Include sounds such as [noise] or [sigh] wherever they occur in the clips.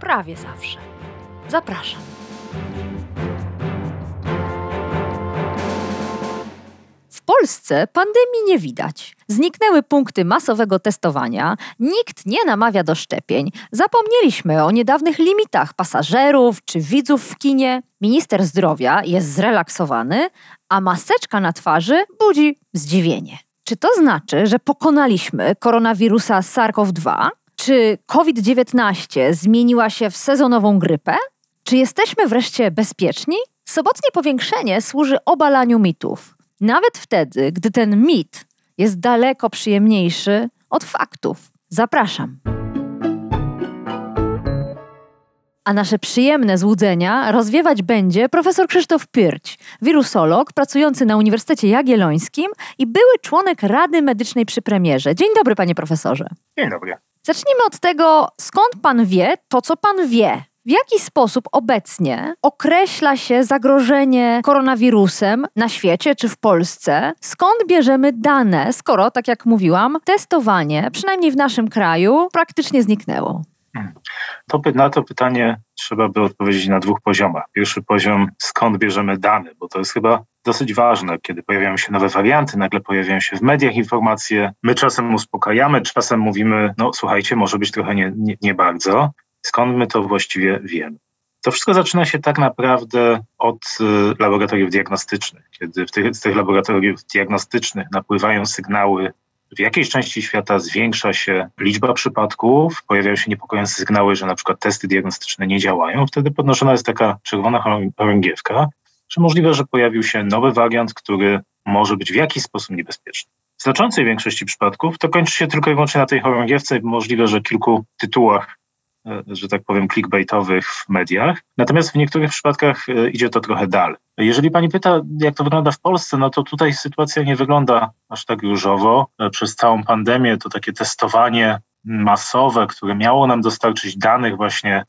prawie zawsze. Zapraszam. W Polsce pandemii nie widać. Zniknęły punkty masowego testowania, nikt nie namawia do szczepień, zapomnieliśmy o niedawnych limitach pasażerów czy widzów w kinie. Minister zdrowia jest zrelaksowany, a maseczka na twarzy budzi zdziwienie. Czy to znaczy, że pokonaliśmy koronawirusa SARS-CoV-2? Czy COVID-19 zmieniła się w sezonową grypę? Czy jesteśmy wreszcie bezpieczni? Sobotnie powiększenie służy obalaniu mitów. Nawet wtedy, gdy ten mit jest daleko przyjemniejszy od faktów. Zapraszam. A nasze przyjemne złudzenia rozwiewać będzie profesor Krzysztof Pyrć, wirusolog pracujący na Uniwersytecie Jagiellońskim i były członek Rady Medycznej przy premierze. Dzień dobry, panie profesorze. Dzień dobry. Zacznijmy od tego, skąd pan wie to, co pan wie. W jaki sposób obecnie określa się zagrożenie koronawirusem na świecie czy w Polsce? Skąd bierzemy dane, skoro, tak jak mówiłam, testowanie, przynajmniej w naszym kraju, praktycznie zniknęło? Hmm. To, na to pytanie trzeba by odpowiedzieć na dwóch poziomach. Pierwszy poziom, skąd bierzemy dane, bo to jest chyba dosyć ważne, kiedy pojawiają się nowe warianty, nagle pojawiają się w mediach informacje. My czasem uspokajamy, czasem mówimy, no słuchajcie, może być trochę nie, nie, nie bardzo. Skąd my to właściwie wiemy? To wszystko zaczyna się tak naprawdę od y, laboratoriów diagnostycznych. Kiedy tych, z tych laboratoriów diagnostycznych napływają sygnały, w jakiejś części świata zwiększa się liczba przypadków, pojawiają się niepokojące sygnały, że na przykład testy diagnostyczne nie działają, wtedy podnoszona jest taka czerwona chorągiewka, że możliwe, że pojawił się nowy wariant, który może być w jakiś sposób niebezpieczny. W znaczącej większości przypadków to kończy się tylko i wyłącznie na tej chorągiewce, możliwe, że kilku tytułach E, że tak powiem, clickbaitowych w mediach. Natomiast w niektórych przypadkach e, idzie to trochę dalej. Jeżeli pani pyta, jak to wygląda w Polsce, no to tutaj sytuacja nie wygląda aż tak różowo. E, przez całą pandemię to takie testowanie masowe, które miało nam dostarczyć danych właśnie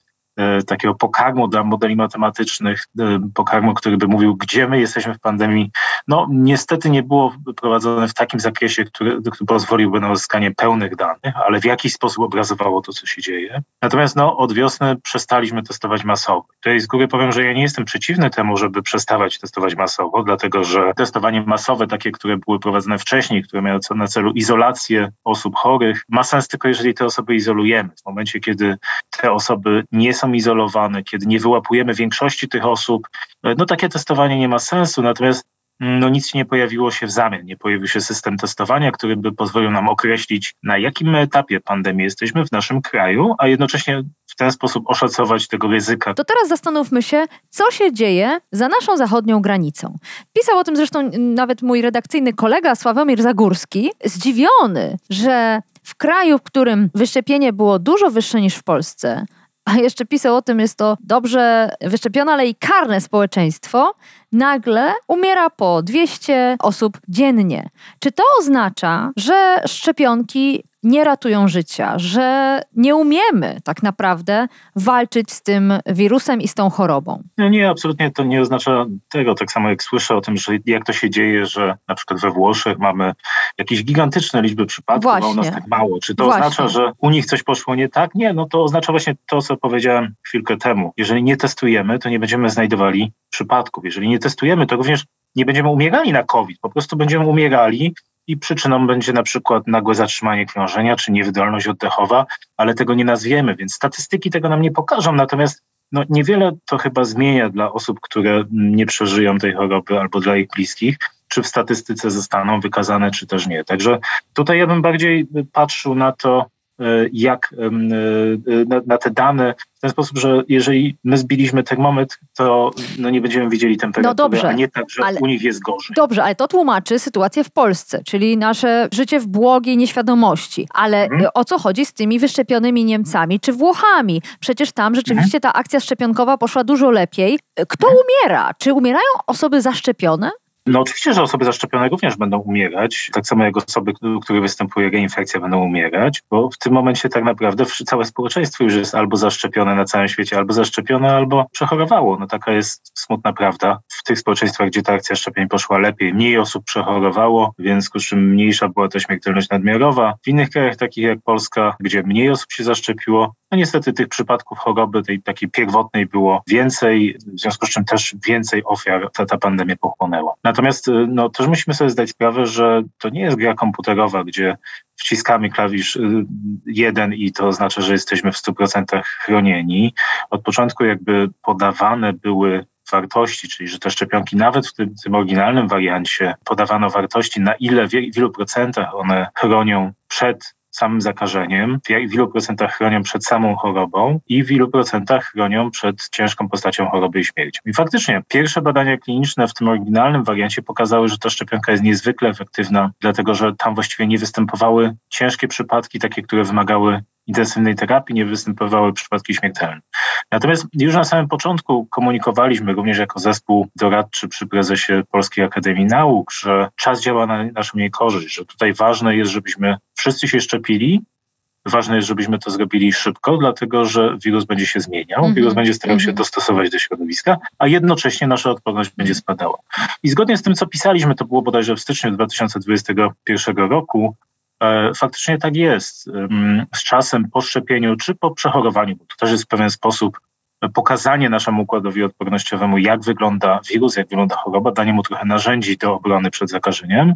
takiego pokarmu dla modeli matematycznych, e, pokarmu, który by mówił, gdzie my jesteśmy w pandemii, no niestety nie było prowadzone w takim zakresie, który, który pozwoliłby na uzyskanie pełnych danych, ale w jakiś sposób obrazowało to, co się dzieje. Natomiast no, od wiosny przestaliśmy testować masowo. Tutaj z góry powiem, że ja nie jestem przeciwny temu, żeby przestawać testować masowo, dlatego że testowanie masowe, takie, które były prowadzone wcześniej, które miały na celu izolację osób chorych, ma sens tylko jeżeli te osoby izolujemy. W momencie, kiedy te osoby nie są izolowane, kiedy nie wyłapujemy większości tych osób, e, no takie testowanie nie ma sensu, natomiast mm, no nic nie pojawiło się w zamian. Nie pojawił się system testowania, który by pozwolił nam określić, na jakim etapie pandemii jesteśmy w naszym kraju, a jednocześnie w ten sposób oszacować tego ryzyka. To teraz zastanówmy się, co się dzieje za naszą zachodnią granicą. Pisał o tym zresztą nawet mój redakcyjny kolega Sławomir Zagórski, zdziwiony, że w kraju, w którym wyszczepienie było dużo wyższe niż w Polsce, a jeszcze pisał o tym, jest to dobrze wyszczepione, ale i karne społeczeństwo, nagle umiera po 200 osób dziennie. Czy to oznacza, że szczepionki nie ratują życia, że nie umiemy tak naprawdę walczyć z tym wirusem i z tą chorobą. No nie, absolutnie to nie oznacza tego. Tak samo jak słyszę o tym, że jak to się dzieje, że na przykład we Włoszech mamy jakieś gigantyczne liczby przypadków, właśnie. a u nas tak mało. Czy to właśnie. oznacza, że u nich coś poszło nie tak? Nie, no to oznacza właśnie to, co powiedziałem chwilkę temu. Jeżeli nie testujemy, to nie będziemy znajdowali przypadków. Jeżeli nie testujemy, to również nie będziemy umierali na COVID, po prostu będziemy umierali i przyczyną będzie na przykład nagłe zatrzymanie krążenia czy niewydolność oddechowa, ale tego nie nazwiemy, więc statystyki tego nam nie pokażą. Natomiast no, niewiele to chyba zmienia dla osób, które nie przeżyją tej choroby albo dla ich bliskich, czy w statystyce zostaną wykazane, czy też nie. Także tutaj ja bym bardziej patrzył na to, jak na, na te dane w ten sposób, że jeżeli my zbiliśmy termometr, to no nie będziemy widzieli temperatury, no dobrze, a nie tak, że ale, u nich jest gorzej. Dobrze, ale to tłumaczy sytuację w Polsce, czyli nasze życie w błogiej nieświadomości. Ale mhm. o co chodzi z tymi wyszczepionymi Niemcami czy Włochami? Przecież tam rzeczywiście mhm. ta akcja szczepionkowa poszła dużo lepiej. Kto mhm. umiera? Czy umierają osoby zaszczepione? No oczywiście, że osoby zaszczepione również będą umierać, tak samo jak osoby, które występuje reinfekcja będą umierać, bo w tym momencie tak naprawdę całe społeczeństwo już jest albo zaszczepione na całym świecie, albo zaszczepione, albo przechorowało. No taka jest smutna prawda. W tych społeczeństwach, gdzie ta akcja szczepień poszła lepiej, mniej osób przechorowało, więc z czym mniejsza była to śmiertelność nadmiarowa. W innych krajach takich jak Polska, gdzie mniej osób się zaszczepiło, no niestety tych przypadków choroby tej takiej pierwotnej było więcej, w związku z czym też więcej ofiar ta, ta pandemia pochłonęła. Natomiast y, no, też musimy sobie zdać sprawę, że to nie jest gra komputerowa, gdzie wciskamy klawisz y, jeden i to oznacza, że jesteśmy w 100% chronieni. Od początku jakby podawane były wartości, czyli że te szczepionki nawet w tym, tym oryginalnym wariancie podawano wartości, na ile, w ilu procentach one chronią przed samym zakażeniem, w ilu procentach chronią przed samą chorobą i w ilu procentach chronią przed ciężką postacią choroby i śmiercią. I faktycznie pierwsze badania kliniczne w tym oryginalnym wariancie pokazały, że ta szczepionka jest niezwykle efektywna, dlatego że tam właściwie nie występowały ciężkie przypadki, takie, które wymagały intensywnej terapii nie występowały przypadki śmiertelne. Natomiast już na samym początku komunikowaliśmy, również jako zespół doradczy przy prezesie Polskiej Akademii Nauk, że czas działa na naszą niekorzyść, że tutaj ważne jest, żebyśmy wszyscy się szczepili, Ważne jest, żebyśmy to zrobili szybko, dlatego że wirus będzie się zmieniał, mm -hmm. wirus będzie starał się mm -hmm. dostosować do środowiska, a jednocześnie nasza odporność będzie spadała. I zgodnie z tym, co pisaliśmy, to było bodajże w styczniu 2021 roku, faktycznie tak jest. Z czasem po szczepieniu czy po przechorowaniu, bo to też jest w pewien sposób pokazanie naszemu układowi odpornościowemu, jak wygląda wirus, jak wygląda choroba, danie mu trochę narzędzi do obrony przed zakażeniem.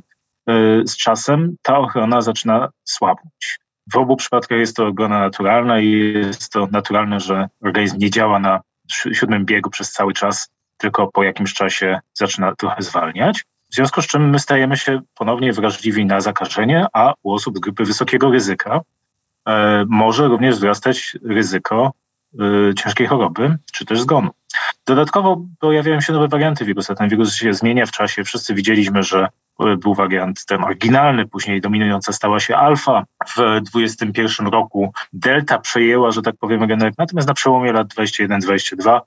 E, z czasem ta ochrona zaczyna słabnąć. W obu przypadkach jest to obrona naturalna i jest to naturalne, że organizm nie działa na siódmym biegu przez cały czas, tylko po jakimś czasie zaczyna trochę zwalniać. W związku z czym my stajemy się ponownie wrażliwi na zakażenie, a u osób z grupy wysokiego ryzyka e, może również wzrastać ryzyko e, ciężkiej choroby czy też zgonu. Dodatkowo pojawiają się nowe warianty wirusa. Ten wirus się zmienia w czasie. Wszyscy widzieliśmy, że był wariant ten oryginalny, później dominująca stała się alfa. W 2021 roku delta przejęła, że tak powiem, rynek, natomiast na przełomie lat 21-22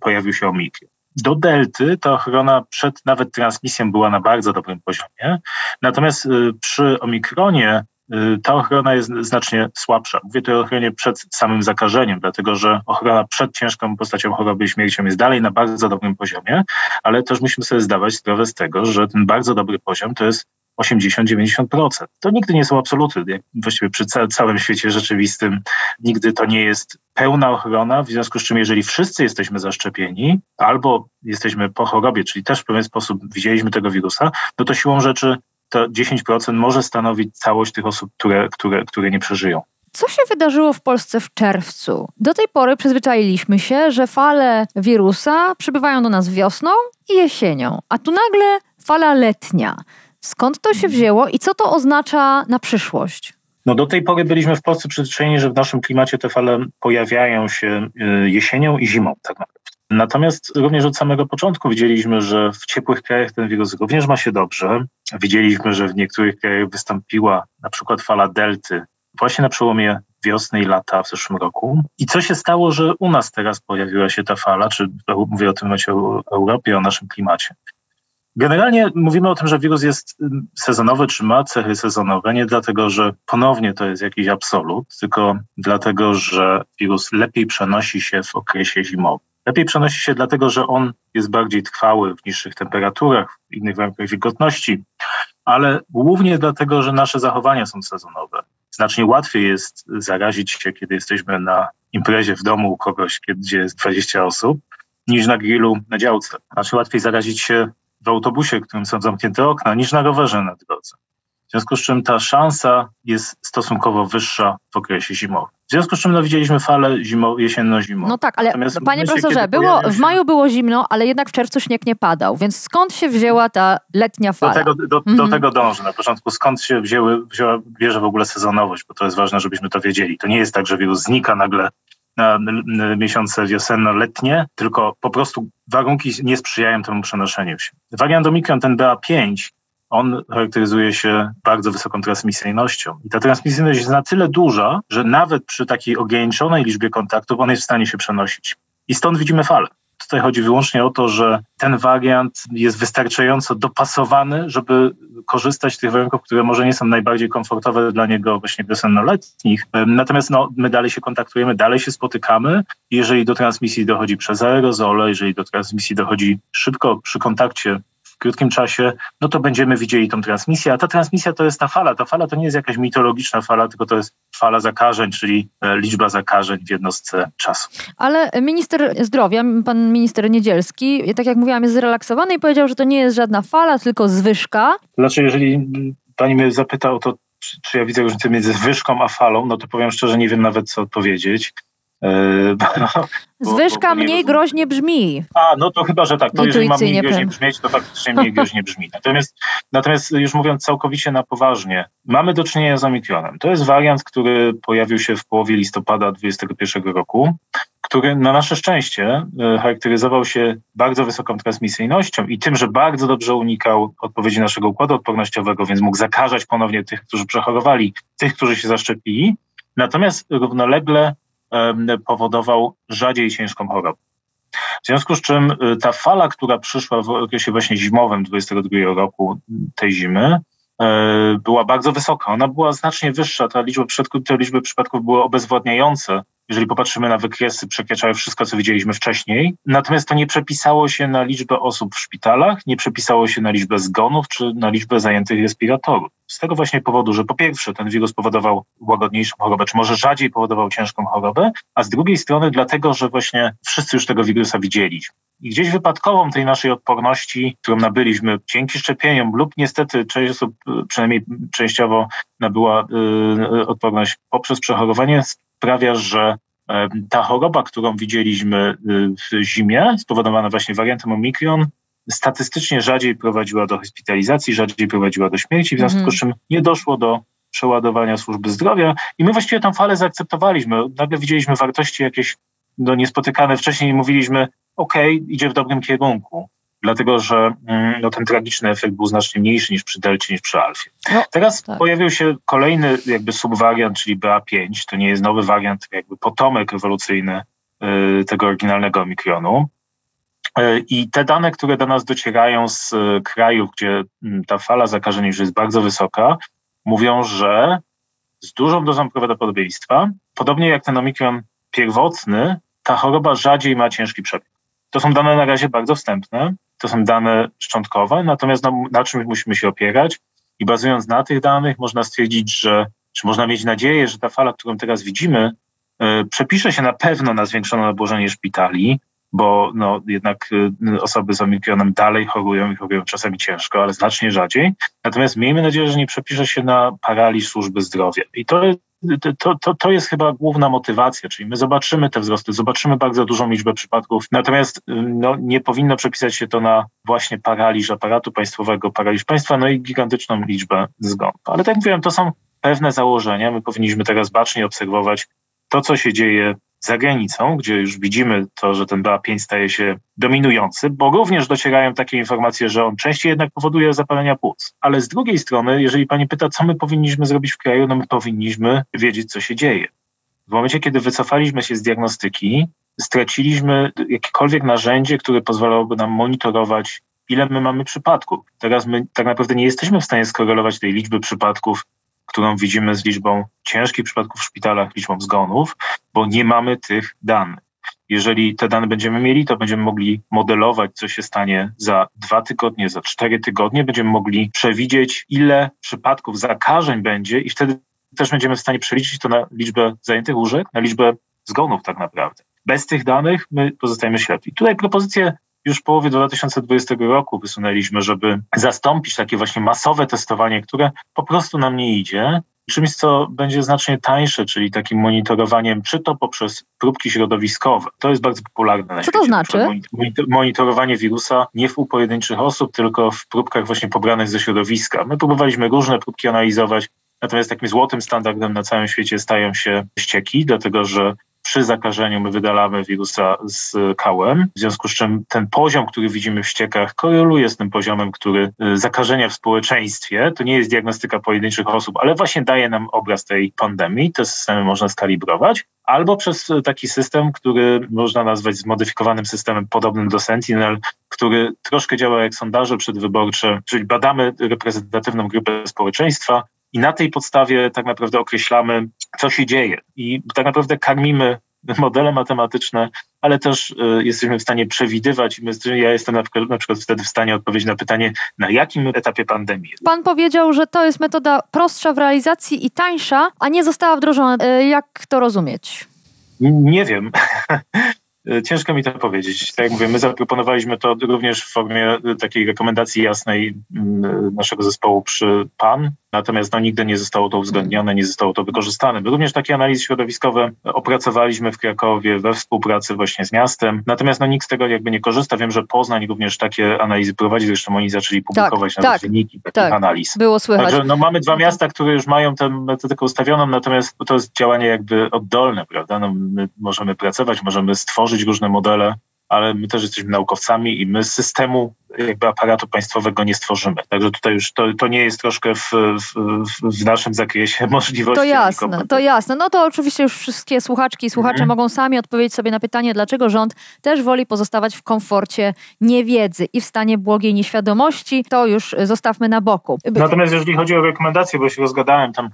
pojawił się omikron do delty ta ochrona przed nawet transmisją była na bardzo dobrym poziomie. Natomiast y, przy omikronie y, ta ochrona jest znacznie słabsza. Mówię tu o ochronie przed samym zakażeniem, dlatego że ochrona przed ciężką postacią choroby i śmiercią jest dalej na bardzo dobrym poziomie, ale też musimy sobie zdawać sprawę z tego, że ten bardzo dobry poziom to jest 80-90%. To nigdy nie są absoluty. Właściwie przy całym świecie rzeczywistym nigdy to nie jest pełna ochrona, w związku z czym jeżeli wszyscy jesteśmy zaszczepieni albo jesteśmy po chorobie, czyli też w pewien sposób widzieliśmy tego wirusa, no to siłą rzeczy to 10% może stanowić całość tych osób, które, które, które nie przeżyją. Co się wydarzyło w Polsce w czerwcu? Do tej pory przyzwyczailiśmy się, że fale wirusa przybywają do nas wiosną i jesienią, a tu nagle fala letnia. Skąd to się wzięło i co to oznacza na przyszłość? No do tej pory byliśmy w Polsce przyzwyczajeni, że w naszym klimacie te fale pojawiają się y, jesienią i zimą tak naprawdę. Natomiast również od samego początku widzieliśmy, że w ciepłych krajach ten wirus również ma się dobrze. Widzieliśmy, że w niektórych krajach wystąpiła na przykład fala delty właśnie na przełomie wiosny i lata w zeszłym roku. I co się stało, że u nas teraz pojawiła się ta fala, czy mówię o tym o Europie, o naszym klimacie. Generalnie mówimy o tym, że wirus jest sezonowy, czy ma cechy sezonowe, nie dlatego, że ponownie to jest jakiś absolut, tylko dlatego, że wirus lepiej przenosi się w okresie zimowym. Lepiej przenosi się dlatego, że on jest bardziej trwały w niższych temperaturach, w innych warunkach wilgotności, ale głównie dlatego, że nasze zachowania są sezonowe. Znacznie łatwiej jest zarazić się, kiedy jesteśmy na imprezie w domu u kogoś, gdzie jest 20 osób, niż na grillu na działce. Znacznie łatwiej zarazić się w autobusie, w którym są zamknięte okna, niż na rowerze na drodze. w związku z czym ta szansa jest stosunkowo wyższa w okresie zimowym. W związku z czym no, widzieliśmy falę zimo, jesienno-zimową. No tak, ale Natomiast panie profesorze, było, się... w maju było zimno, ale jednak w czerwcu śnieg nie padał, więc skąd się wzięła ta letnia fala? Do tego, do, mhm. do tego dążę. Na początku skąd się wzięły, wzięła, bierze w ogóle sezonowość, bo to jest ważne, żebyśmy to wiedzieli. To nie jest tak, że wirus znika nagle na miesiące wiosenno-letnie, tylko po prostu warunki nie sprzyjają temu przenoszeniu się. Wariant Omikron, ten BA5, on charakteryzuje się bardzo wysoką transmisyjnością. I ta transmisyjność jest na tyle duża, że nawet przy takiej ograniczonej liczbie kontaktów on jest w stanie się przenosić. I stąd widzimy falę. Tutaj chodzi wyłącznie o to, że ten wariant jest wystarczająco dopasowany, żeby korzystać z tych warunków, które może nie są najbardziej komfortowe dla niego właśnie wiosennoletnich. Natomiast no, my dalej się kontaktujemy, dalej się spotykamy. Jeżeli do transmisji dochodzi przez aerozole, jeżeli do transmisji dochodzi szybko przy kontakcie w krótkim czasie, no to będziemy widzieli tą transmisję. A ta transmisja to jest ta fala. Ta fala to nie jest jakaś mitologiczna fala, tylko to jest fala zakażeń, czyli e, liczba zakażeń w jednostce czasu. Ale minister zdrowia, pan minister Niedzielski, tak jak mówiłam, jest zrelaksowany i powiedział, że to nie jest żadna fala, tylko zwyżka. Znaczy, jeżeli pani mnie zapyta o to, czy, czy ja widzę różnicę między zwyżką a falą, no to powiem szczerze, nie wiem nawet co odpowiedzieć. [laughs] Yy, Zwyżka mniej groźnie brzmi. A, no to chyba, że tak. To jeżeli ma mniej groźnie brzmieć, to faktycznie mniej groźnie brzmi. Natomiast, natomiast już mówiąc całkowicie na poważnie, mamy do czynienia z Omikronem. To jest wariant, który pojawił się w połowie listopada 2021 roku, który na nasze szczęście e, charakteryzował się bardzo wysoką transmisyjnością i tym, że bardzo dobrze unikał odpowiedzi naszego układu odpornościowego, więc mógł zakażać ponownie tych, którzy przechorowali, tych, którzy się zaszczepili. Natomiast równolegle powodował rzadziej ciężką chorobę. W związku z czym y, ta fala, która przyszła w okresie właśnie zimowym 22 roku tej zimy, e, była bardzo wysoka. Ona była znacznie wyższa. Ta liczba te liczby przypadków były obezwładniające jeżeli popatrzymy na wykresy, przekraczają wszystko, co widzieliśmy wcześniej. Natomiast to nie przepisało się na liczbę osób w szpitalach, nie przepisało się na liczbę zgonów czy na liczbę zajętych respiratorów. Z tego właśnie powodu, że po pierwsze ten wirus powodował łagodniejszą chorobę, czy może rzadziej powodował ciężką chorobę, a z drugiej strony dlatego, że właśnie wszyscy już tego wirusa widzieliśmy. I gdzieś wypadkową tej naszej odporności, którą nabyliśmy dzięki szczepieniom lub niestety część osób, przynajmniej częściowo nabyła y, odporność poprzez przechorowanie, sprawia, że ta choroba, którą widzieliśmy y, w zimie, spowodowana właśnie wariantem Omikron, statystycznie rzadziej prowadziła do hospitalizacji, rzadziej prowadziła do śmierci, w związku z czym nie doszło do przeładowania służby zdrowia. I my właściwie tę falę zaakceptowaliśmy. Nagle widzieliśmy wartości jakieś no, niespotykane. Wcześniej i mówiliśmy, ok, idzie w dobrym kierunku dlatego że mm, no, ten tragiczny efekt był znacznie mniejszy niż przy delcie, niż przy alfie. No, Teraz tak. pojawił się kolejny jakby subwariant, czyli BA5, to nie jest nowy wariant, jakby potomek ewolucyjny y, tego oryginalnego omikronu. Y, I te dane, które do nas docierają z y, krajów, gdzie y, ta fala zakażeń już jest bardzo wysoka, mówią, że z dużą dozą prawdopodobieństwa, podobnie jak ten omikron pierwotny, ta choroba rzadziej ma ciężki przebieg. To są dane na razie bardzo wstępne, to są dane szczątkowe, natomiast no, na czym musimy się opierać i bazując na tych danych można stwierdzić, że czy można mieć nadzieję, że ta fala, którą teraz widzimy, y, przepisze się na pewno na zwiększone obłożenie szpitali, bo no, jednak y, osoby z omikronem dalej chorują i chorują czasami ciężko, ale znacznie rzadziej. Natomiast miejmy nadzieję, że nie przepisze się na paraliż służby zdrowia. I to to, to, to jest chyba główna motywacja, czyli my zobaczymy te wzrosty, zobaczymy bardzo dużą liczbę przypadków, natomiast no, nie powinno przepisać się to na właśnie paraliż aparatu państwowego, paraliż państwa, no i gigantyczną liczbę zgonów. Ale tak jak mówiłem, to są pewne założenia, my powinniśmy teraz bacznie obserwować to, co się dzieje za granicą, gdzie już widzimy to, że ten BA5 staje się dominujący, bo również docierają takie informacje, że on częściej jednak powoduje zapalenia płuc. Ale z drugiej strony, jeżeli pani pyta, co my powinniśmy zrobić w kraju, no my powinniśmy wiedzieć, co się dzieje. W momencie, kiedy wycofaliśmy się z diagnostyki, straciliśmy jakiekolwiek narzędzie, które pozwalałoby nam monitorować, ile my mamy przypadków. Teraz my tak naprawdę nie jesteśmy w stanie skorelować tej liczby przypadków którą widzimy z liczbą ciężkich przypadków w szpitalach, liczbą zgonów, bo nie mamy tych danych. Jeżeli te dane będziemy mieli, to będziemy mogli modelować, co się stanie za dwa tygodnie, za cztery tygodnie. Będziemy mogli przewidzieć, ile przypadków zakażeń będzie, i wtedy też będziemy w stanie przeliczyć to na liczbę zajętych łóżek, na liczbę zgonów tak naprawdę. Bez tych danych my pozostajemy ślepi. Tutaj propozycje już w połowie 2020 roku wysunęliśmy, żeby zastąpić takie właśnie masowe testowanie, które po prostu nam nie idzie, czymś, co będzie znacznie tańsze, czyli takim monitorowaniem, czy to poprzez próbki środowiskowe. To jest bardzo popularne na Co to znaczy? Monitorowanie wirusa nie w u pojedynczych osób, tylko w próbkach właśnie pobranych ze środowiska. My próbowaliśmy różne próbki analizować, natomiast takim złotym standardem na całym świecie stają się ścieki, dlatego że przy zakażeniu my wydalamy wirusa z kałem, w związku z czym ten poziom, który widzimy w ściekach, koreluje z tym poziomem, który y, zakażenia w społeczeństwie, to nie jest diagnostyka pojedynczych osób, ale właśnie daje nam obraz tej pandemii. Te systemy można skalibrować albo przez taki system, który można nazwać zmodyfikowanym systemem podobnym do Sentinel, który troszkę działa jak sondaże przedwyborcze, czyli badamy reprezentatywną grupę społeczeństwa, i na tej podstawie tak naprawdę określamy, co się dzieje. I tak naprawdę karmimy modele matematyczne, ale też y, jesteśmy w stanie przewidywać. Ja jestem na przykład, na przykład wtedy w stanie odpowiedzieć na pytanie, na jakim etapie pandemii. Pan powiedział, że to jest metoda prostsza w realizacji i tańsza, a nie została wdrożona. Y, jak to rozumieć? Nie wiem. E, [laughs] ciężko mi to powiedzieć. Tak jak mówię, my zaproponowaliśmy to również w formie takiej rekomendacji jasnej mm, naszego zespołu przy PAN, natomiast no, nigdy nie zostało to uwzględnione, nie zostało to wykorzystane. My również takie analizy środowiskowe opracowaliśmy w Krakowie we współpracy właśnie z miastem, natomiast no, nikt z tego jakby nie korzysta. Wiem, że Poznań również takie analizy prowadzi, zresztą oni zaczęli publikować tak, nawet tak, wyniki takich tak, analiz. Było słychać. Także no, mamy dwa miasta, które już mają tę metodykę ustawioną, natomiast to jest działanie jakby oddolne, prawda? No, my możemy pracować, możemy stworzyć tworzyć różne modele, ale my też jesteśmy naukowcami i my systemu jakby aparatu państwowego nie stworzymy. Także tutaj już to, to nie jest troszkę w, w, w naszym zakresie [laughs] możliwości. To jasne, to jasne. No to oczywiście już wszystkie słuchaczki i słuchacze mhm. mogą sami odpowiedzieć sobie na pytanie, dlaczego rząd też woli pozostawać w komforcie niewiedzy i w stanie błogiej nieświadomości. To już zostawmy na boku. Natomiast jeżeli chodzi o rekomendacje, bo się rozgadałem tam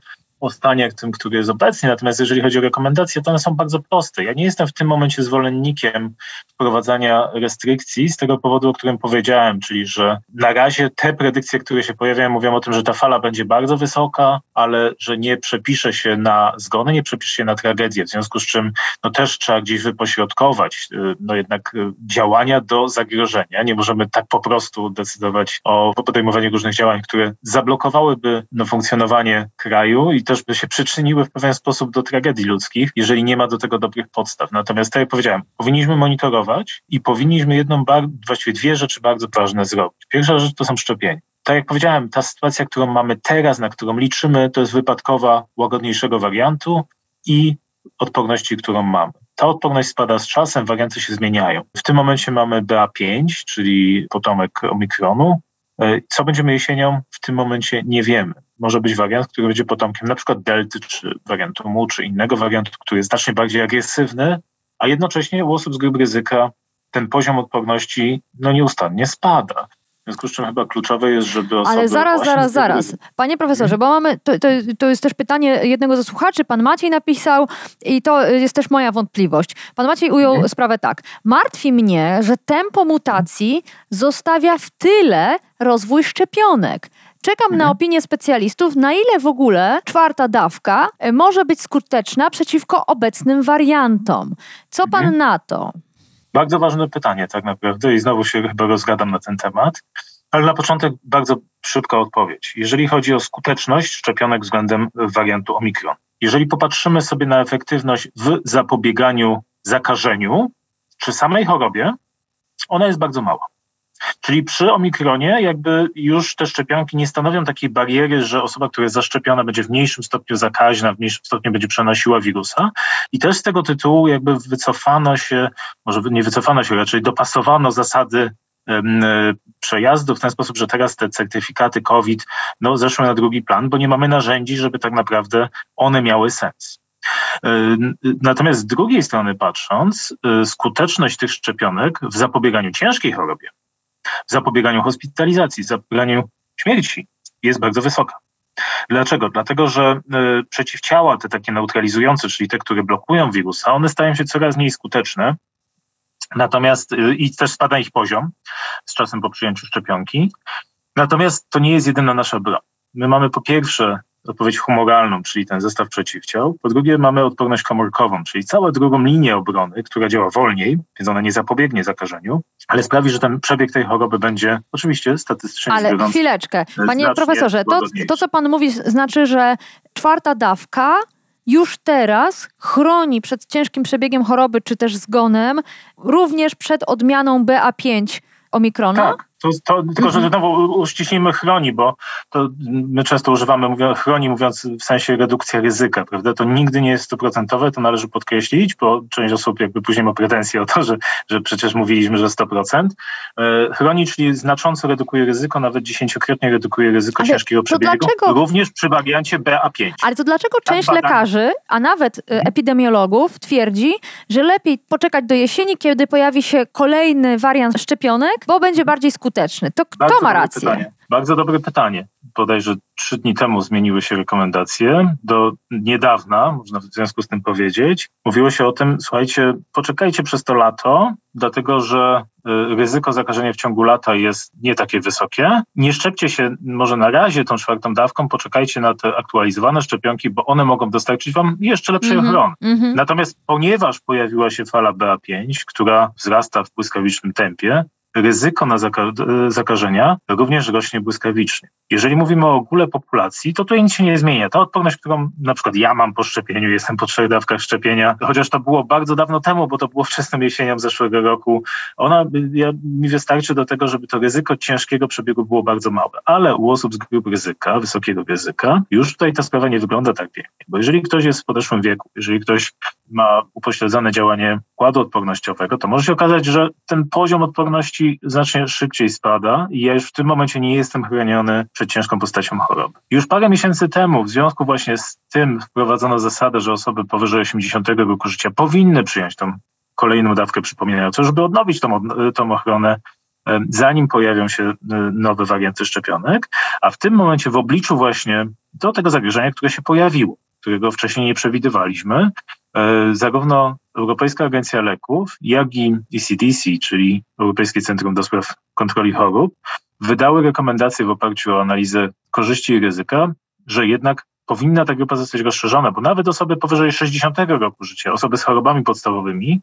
o stanie tym, który jest obecnie. Natomiast jeżeli chodzi o rekomendacje, to one są bardzo proste. Ja nie jestem w tym momencie zwolennikiem wprowadzania restrykcji z tego powodu, o którym powiedziałem, czyli że na razie te predykcje, które się pojawiają, mówią o tym, że ta fala będzie bardzo wysoka, ale że nie przepisze się na zgony, nie przepisze się na tragedię, w związku z czym no, też trzeba gdzieś wypośrodkować y, no, jednak y, działania do zagrożenia. Nie możemy tak po prostu decydować o podejmowaniu różnych działań, które zablokowałyby no, funkcjonowanie kraju i też by się przyczyniły w pewien sposób do tragedii ludzkich, jeżeli nie ma do tego dobrych podstaw. Natomiast tak jak powiedziałem, powinniśmy monitorować i powinniśmy jedną, właściwie dwie rzeczy bardzo ważne zrobić. Pierwsza rzecz to są szczepienia tak jak powiedziałem, ta sytuacja, którą mamy teraz, na którą liczymy, to jest wypadkowa łagodniejszego wariantu i odporności, którą mamy. Ta odporność spada z czasem, warianty się zmieniają. W tym momencie mamy BA5, czyli potomek omikronu. E, co będziemy jesienią? W tym momencie nie wiemy może być wariant, który będzie potomkiem na przykład delty, czy wariantu mu, czy innego wariantu, który jest znacznie bardziej agresywny, a jednocześnie u osób z grupy ryzyka ten poziom odporności no, nieustannie spada. W związku z czym chyba kluczowe jest, żeby osoby... Ale zaraz, zaraz, zaraz. Panie profesorze, bo mamy, to, to, to jest też pytanie jednego ze słuchaczy, pan Maciej napisał i to jest też moja wątpliwość. Pan Maciej ujął mhm. sprawę tak. Martwi mnie, że tempo mutacji zostawia w tyle rozwój szczepionek. Czekam mhm. na opinię specjalistów, na ile w ogóle czwarta dawka e, może być skuteczna przeciwko obecnym wariantom. Co pan mhm. na to? Bardzo ważne pytanie, tak naprawdę, i znowu się chyba rozgadam na ten temat. Ale na początek bardzo szybka odpowiedź. Jeżeli chodzi o skuteczność szczepionek względem wariantu Omikron, jeżeli popatrzymy sobie na efektywność w zapobieganiu zakażeniu czy samej chorobie, ona jest bardzo mała. Czyli przy omikronie jakby już te szczepionki nie stanowią takiej bariery, że osoba, która jest zaszczepiona będzie w mniejszym stopniu zakaźna, w mniejszym stopniu będzie przenosiła wirusa. I też z tego tytułu jakby wycofano się, może nie wycofano się, raczej dopasowano zasady przejazdu w ten sposób, że teraz te certyfikaty COVID no, zeszły na drugi plan, bo nie mamy narzędzi, żeby tak naprawdę one miały sens. Natomiast z drugiej strony patrząc, y, skuteczność tych szczepionek w zapobieganiu ciężkiej chorobie, zapobieganiu hospitalizacji, zapobieganiu śmierci jest bardzo wysoka. Dlaczego? Dlatego, że y, przeciwciała, te takie neutralizujące, czyli te, które blokują wirusa, one stają się coraz mniej skuteczne. Natomiast y, i też spada ich poziom z czasem po przyjęciu szczepionki. Natomiast to nie jest jedyna nasza broń. My mamy po pierwsze odpowiedź humoralną, czyli ten zestaw przeciwciał. Po drugie mamy odporność komórkową, czyli całą drugą linię obrony, która działa wolniej, więc ona nie zapobiegnie zakażeniu, ale sprawi, że ten przebieg tej choroby będzie oczywiście statystycznie Ale biorąc, chwileczkę. Panie profesorze, to, to co pan mówi znaczy, że czwarta dawka już teraz chroni przed ciężkim przebiegiem choroby czy też zgonem, również przed odmianą BA5 Omikrona? Tak, to, to, tylko że znowu uściślimy chroni, bo to my często używamy mówią, chroni mówiąc w sensie redukcja ryzyka, prawda? To nigdy nie jest stuprocentowe, to należy podkreślić, bo część osób jakby później ma pretensje o to, że, że przecież mówiliśmy, że 100%. E, Chroni, czyli znacząco redukuje ryzyko, nawet dziesięciokrotnie redukuje ryzyko Ale ciężkiego przebiegu, dlaczego- również przy wariancie BA5. Ale to dlaczego część badań- lekarzy, a nawet y, epidemiologów twierdzi, że lepiej poczekać do jesieni, kiedy pojawi się kolejny wariant szczepionek, bo będzie bardziej skuteczny? To kto Bardzo ma rację? Pytanie. Bardzo dobre pytanie. Bodajże trzy dni temu zmieniły się rekomendacje. Do niedawna, można w związku z tym powiedzieć, mówiło się o tym, słuchajcie, poczekajcie przez to lato, dlatego że y, ryzyko zakażenia w ciągu lata jest nie takie wysokie. Nie szczepcie się może na razie tą czwartą dawką, poczekajcie na te aktualizowane szczepionki, bo one mogą dostarczyć wam jeszcze lepszej Mhm, ochrony. mhm. Natomiast ponieważ pojawiła się fala BA5, która wzrasta w błyskawicznym tempie, ryzyko na zaka- zakażenia również rośnie błyskawicznie. Jeżeli mówimy o ogóle populacji, to tutaj nic się nie zmienia. Ta odporność, którą na przykład ja mam po szczepieniu, jestem po trzech dawkach szczepienia, chociaż to było bardzo dawno temu, bo to było wczesną jesienią zeszłego roku, ona ja, mi wystarczy do tego, żeby to ryzyko ciężkiego przebiegu było bardzo małe. Ale u osób z grup ryzyka, wysokiego ryzyka, już tutaj ta sprawa nie wygląda tak pięknie. Bo jeżeli ktoś jest w podeszłym wieku, jeżeli ktoś ma upośledzone działanie układu odpornościowego, to może się okazać, że ten poziom odporności znacznie szybciej spada i ja już w tym momencie nie jestem chroniony przed ciężką postacią choroby. Już parę miesięcy temu w związku właśnie z tym wprowadzono zasadę, że osoby powyżej 80 roku życia powinny przyjąć tą kolejną dawkę przypominającą, żeby odnowić tą, od- tą ochronę e, zanim pojawią się e, nowe warianty szczepionek, a w tym momencie w obliczu właśnie do tego zagrożenia, które się pojawiło, którego wcześniej nie przewidywaliśmy, e, zarówno Europejska Agencja Leków, jak i ECDC, czyli Europejskie Centrum do Spraw Kontroli Chorób, wydały rekomendacje w oparciu o analizę korzyści i ryzyka, że jednak powinna ta grupa zostać rozszerzona, bo nawet osoby powyżej 60 roku życia, osoby z chorobami podstawowymi,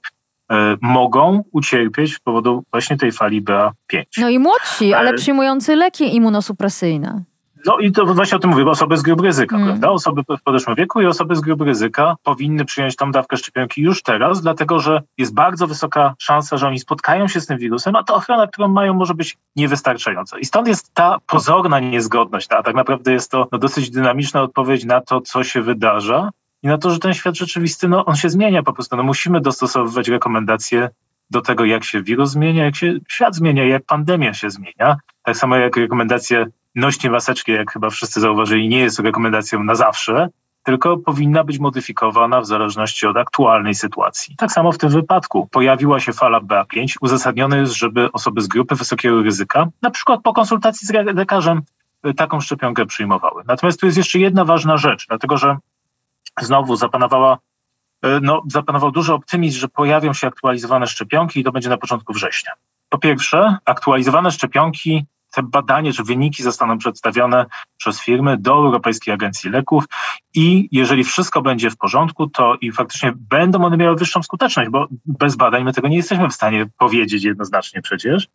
e, mogą ucierpieć z powodu właśnie tej fali BA5. No i młodsi, ale Ale- przyjmujący leki immunosupresyjne. No i to właśnie o tym mówię, osoby z grup ryzyka, Mm. prawda? Osoby w podeszłym wieku i osoby z grup ryzyka powinny przyjąć tą dawkę szczepionki już teraz, dlatego że jest bardzo wysoka szansa, że oni spotkają się z tym wirusem, a ta ochrona, którą mają, może być niewystarczająca. I stąd jest ta pozorna niezgodność, a tak naprawdę jest to no, dosyć dynamiczna odpowiedź na to, co się wydarza i na to, że ten świat rzeczywisty, no on się zmienia po prostu. No, musimy dostosowywać rekomendacje do tego, jak się wirus zmienia, jak się świat zmienia, jak pandemia się zmienia. Tak samo jak rekomendacje noście maseczki, jak chyba wszyscy zauważyli, nie jest rekomendacją na zawsze, tylko powinna być modyfikowana w zależności od aktualnej sytuacji. Tak samo w tym wypadku. Pojawiła się fala BA5. Uzasadnione jest, żeby osoby z grupy wysokiego ryzyka, na przykład po konsultacji z le- lekarzem, y, taką szczepionkę przyjmowały. Natomiast tu jest jeszcze jedna ważna rzecz, dlatego że znowu zapanowała y, no, zapanował duży optymizm, że pojawią się aktualizowane szczepionki i to będzie na początku września. Po pierwsze, aktualizowane szczepionki, te badania czy wyniki zostaną przedstawione przez firmy do Europejskiej Agencji Leków i jeżeli wszystko będzie w porządku, to i faktycznie będą one miały wyższą skuteczność, bo bez badań my tego nie jesteśmy w stanie powiedzieć jednoznacznie przecież.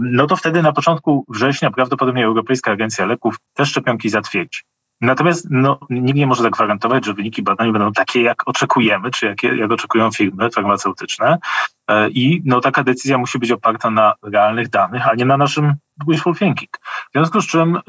No to wtedy na początku września prawdopodobnie Europejska Agencja Leków te szczepionki zatwierdzi. Natomiast no, nikt nie może zagwarantować, że wyniki badań będą takie, jak oczekujemy, czy jak, jak oczekują firmy farmaceutyczne. E, I no, taka decyzja musi być oparta na realnych danych, a nie na naszym wishful thinking. W związku z czym y,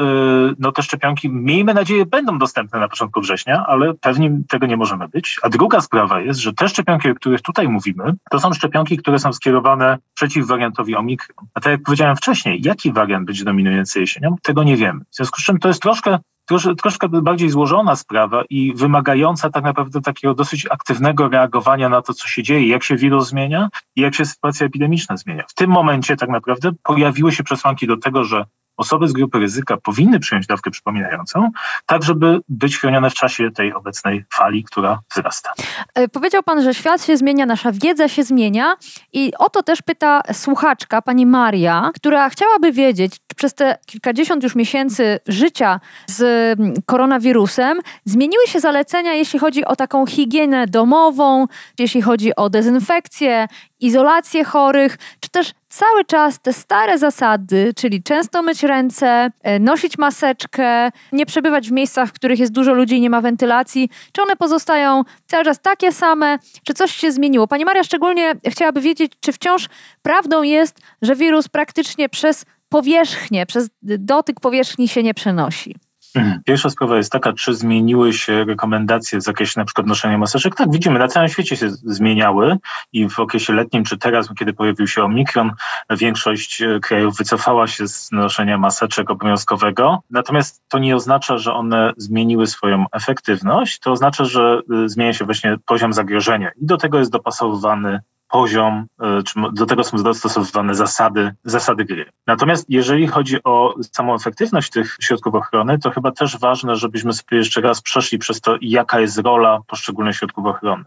no, te szczepionki, miejmy nadzieję, będą dostępne na początku września, ale pewnie tego nie możemy być. A druga sprawa jest, że te szczepionki, o których tutaj mówimy, to są szczepionki, które są skierowane przeciw wariantowi Omikron. A tak jak powiedziałem wcześniej, jaki wariant będzie dominujący jesienią, tego nie wiemy. W związku z czym to jest troszkę trosz- troszkę bardziej złożona sprawa i wymagająca tak naprawdę takiego dosyć aktywnego reagowania na to, co się dzieje, jak się wirus zmienia i jak się sytuacja epidemiczna zmienia. W tym momencie tak naprawdę pojawiły się przesłanki do tego, że osoby z grupy ryzyka powinny przyjąć dawkę przypominającą, tak żeby być chronione w czasie tej obecnej fali, która wzrasta. E, powiedział Pan, że świat się zmienia, nasza wiedza się zmienia i o to też pyta słuchaczka, pani Maria, która chciałaby wiedzieć, czy przez te kilkadziesiąt już miesięcy życia z mm, koronawirusem zmieniły się zalecenia, jeśli chodzi o taką higienę domową, jeśli chodzi o dezynfekcję, izolację chorych, czy też cały czas te stare zasady, czyli często myć ręce, e, nosić maseczkę, nie przebywać w miejscach, w których jest dużo ludzi i nie ma wentylacji, czy one pozostają cały czas takie same, czy coś się zmieniło? Pani Maria szczególnie chciałaby wiedzieć, czy wciąż prawdą jest, że wirus praktycznie przez powierzchnię, przez dotyk powierzchni się nie przenosi. Mhm. Pierwsza sprawa jest taka, czy zmieniły się rekomendacje w zakresie na przykład noszenia maseczek? Tak, widzimy, na całym świecie się zmieniały i w okresie letnim, czy teraz, kiedy pojawił się omikron, większość e, krajów wycofała się z noszenia maseczek obowiązkowego. Natomiast to nie oznacza, że one zmieniły swoją efektywność, to oznacza, że e, zmienia się właśnie poziom zagrożenia i do tego jest dopasowywany poziom, e, czy do tego są dostosowywane zasady, zasady gry. Natomiast jeżeli chodzi o samą efektywność tych środków ochrony, to chyba też ważne, żebyśmy sobie jeszcze raz przeszli przez to, jaka jest rola poszczególnych środków ochrony.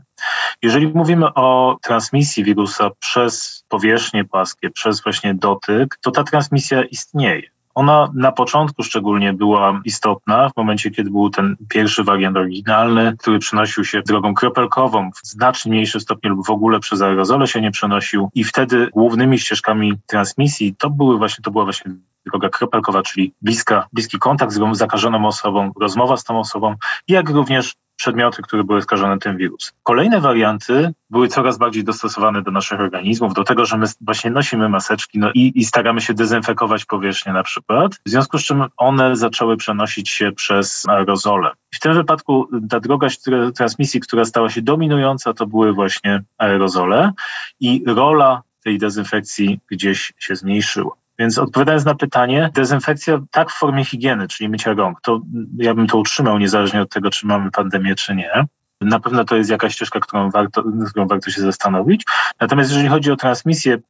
Jeżeli mówimy o transmisji wirusa przez powierzchnie płaskie, przez właśnie dotyk, to ta transmisja istnieje. Ona na początku szczególnie była istotna, w momencie, kiedy był ten pierwszy wariant oryginalny, który przenosił się drogą kropelkową w znacznie mniejszym stopniu lub w ogóle przez aerozole się nie przenosił. I wtedy głównymi ścieżkami transmisji to były właśnie, to była właśnie droga kropelkowa, czyli bliska, bliski kontakt z zakażoną osobą, rozmowa z tą osobą, jak również przedmioty, które były skażone tym wirusem. Kolejne warianty były coraz bardziej dostosowane do naszych organizmów, do tego, że my właśnie nosimy maseczki no i, i staramy się dezynfekować powierzchnię na przykład, w związku z czym one zaczęły przenosić się przez aerozole. W tym wypadku ta droga transmisji, która stała się dominująca, to były właśnie aerozole i rola tej dezynfekcji gdzieś się zmniejszyła. Więc odpowiadając na pytanie, dezynfekcja tak w formie higieny, czyli mycia rąk, to ja bym to utrzymał niezależnie od tego, czy mamy pandemię, czy nie. Na pewno to jest jakaś ścieżka, którą warto, którą warto się zastanowić. Natomiast jeżeli chodzi o transmisję y,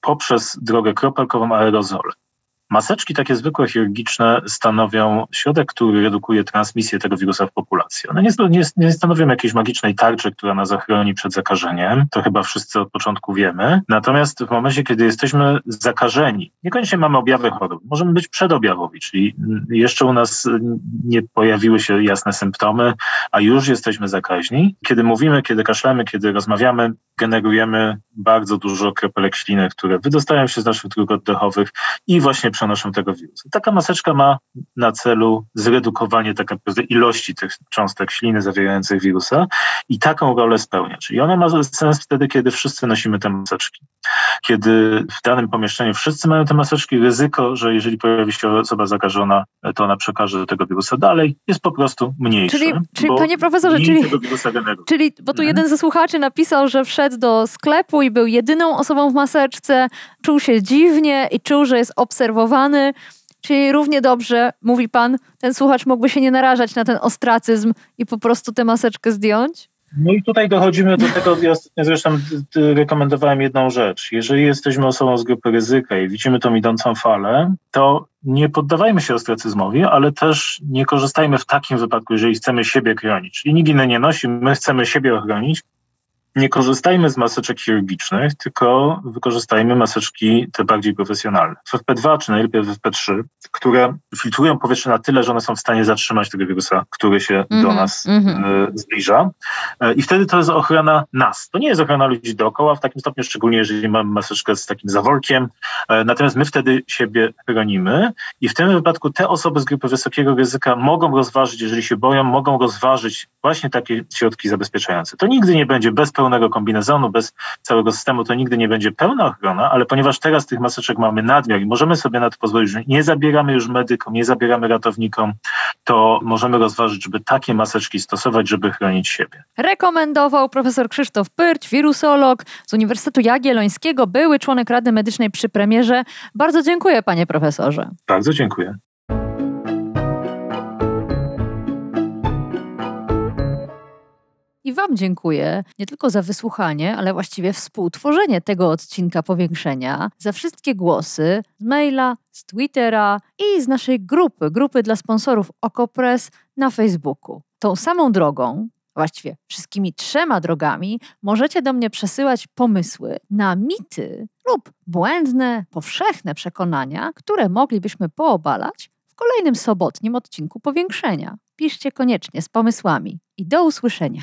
poprzez drogę kropelkową aerozole, Maseczki takie zwykłe chirurgiczne stanowią środek, który redukuje transmisję tego wirusa w populacji. One nie, nie, nie stanowią jakiejś magicznej tarczy, która nas ochroni przed zakażeniem. To chyba wszyscy od początku wiemy. Natomiast w momencie, kiedy jesteśmy zakażeni, niekoniecznie mamy objawy choroby, możemy być przedobjawowi, czyli jeszcze u nas nie pojawiły się jasne symptomy, a już jesteśmy zakaźni. Kiedy mówimy, kiedy kaszlemy, kiedy rozmawiamy, generujemy bardzo dużo kropelek śliny, które wydostają się z naszych dróg oddechowych i właśnie przenoszą tego wirusa. Taka maseczka ma na celu zredukowanie tak naprawdę ilości tych cząstek śliny zawierających wirusa i taką rolę spełnia. Czyli ona ma sens wtedy, kiedy wszyscy nosimy te maseczki. Kiedy w danym pomieszczeniu wszyscy mają te maseczki, ryzyko, że jeżeli pojawi się osoba zakażona, to ona przekaże tego wirusa dalej, jest po prostu mniejsze. Czyli, czyli panie profesorze, czyli, czyli, bo tu mhm. jeden ze słuchaczy napisał, że wszedł do sklepu i był jedyną osobą w maseczce, czuł się dziwnie i czuł, że jest obserwowany. Czyli równie dobrze, mówi pan, ten słuchacz mógłby się nie narażać na ten ostracyzm i po prostu tę maseczkę zdjąć? No i tutaj dochodzimy do tego, ja zresztą rekomendowałem jedną rzecz. Jeżeli jesteśmy osobą z grupy ryzyka i widzimy tą idącą falę, to nie poddawajmy się ostracyzmowi, ale też nie korzystajmy w takim wypadku, jeżeli chcemy siebie chronić. Czyli nikt inny nie nosi, my chcemy siebie ochronić, nie korzystajmy z maseczek chirurgicznych, tylko wykorzystajmy maseczki te bardziej profesjonalne. FFP2 czy najlepiej FFP3, które filtrują powietrze na tyle, że one są w stanie zatrzymać tego wirusa, który się mm -hmm, do mhm, nas mm -hmm. zbliża. E, I wtedy to jest ochrona nas. To nie jest ochrona ludzi dookoła w takim stopniu, szczególnie jeżeli mamy maseczkę z takim zaworkiem. E, natomiast my wtedy siebie chronimy i w tym wypadku te osoby z grupy wysokiego ryzyka mogą rozważyć, jeżeli się boją, mogą rozważyć właśnie takie środki zabezpieczające. To nigdy nie będzie bez pełnego kombinezonu, bez całego systemu, to nigdy nie będzie pełna ochrona, ale ponieważ teraz tych maseczek mamy nadmiar i możemy sobie na to pozwolić, że nie zabieramy już medykom, nie zabieramy ratownikom, to możemy rozważyć, żeby takie maseczki stosować, żeby chronić siebie. Rekomendował profesor Krzysztof Pyrć, wirusolog z Uniwersytetu Jagiellońskiego, były członek Rady Medycznej przy premierze. Bardzo dziękuję panie profesorze. Bardzo dziękuję. I Wam dziękuję nie tylko za wysłuchanie, ale właściwie współtworzenie tego odcinka powiększenia, za wszystkie głosy z maila, z Twittera i z naszej grupy, grupy dla sponsorów Okopres na Facebooku. Tą samą drogą, właściwie wszystkimi trzema drogami, możecie do mnie przesyłać pomysły na mity lub błędne, powszechne przekonania, które moglibyśmy poobalać w kolejnym sobotnim odcinku powiększenia. Piszcie koniecznie z pomysłami i do usłyszenia.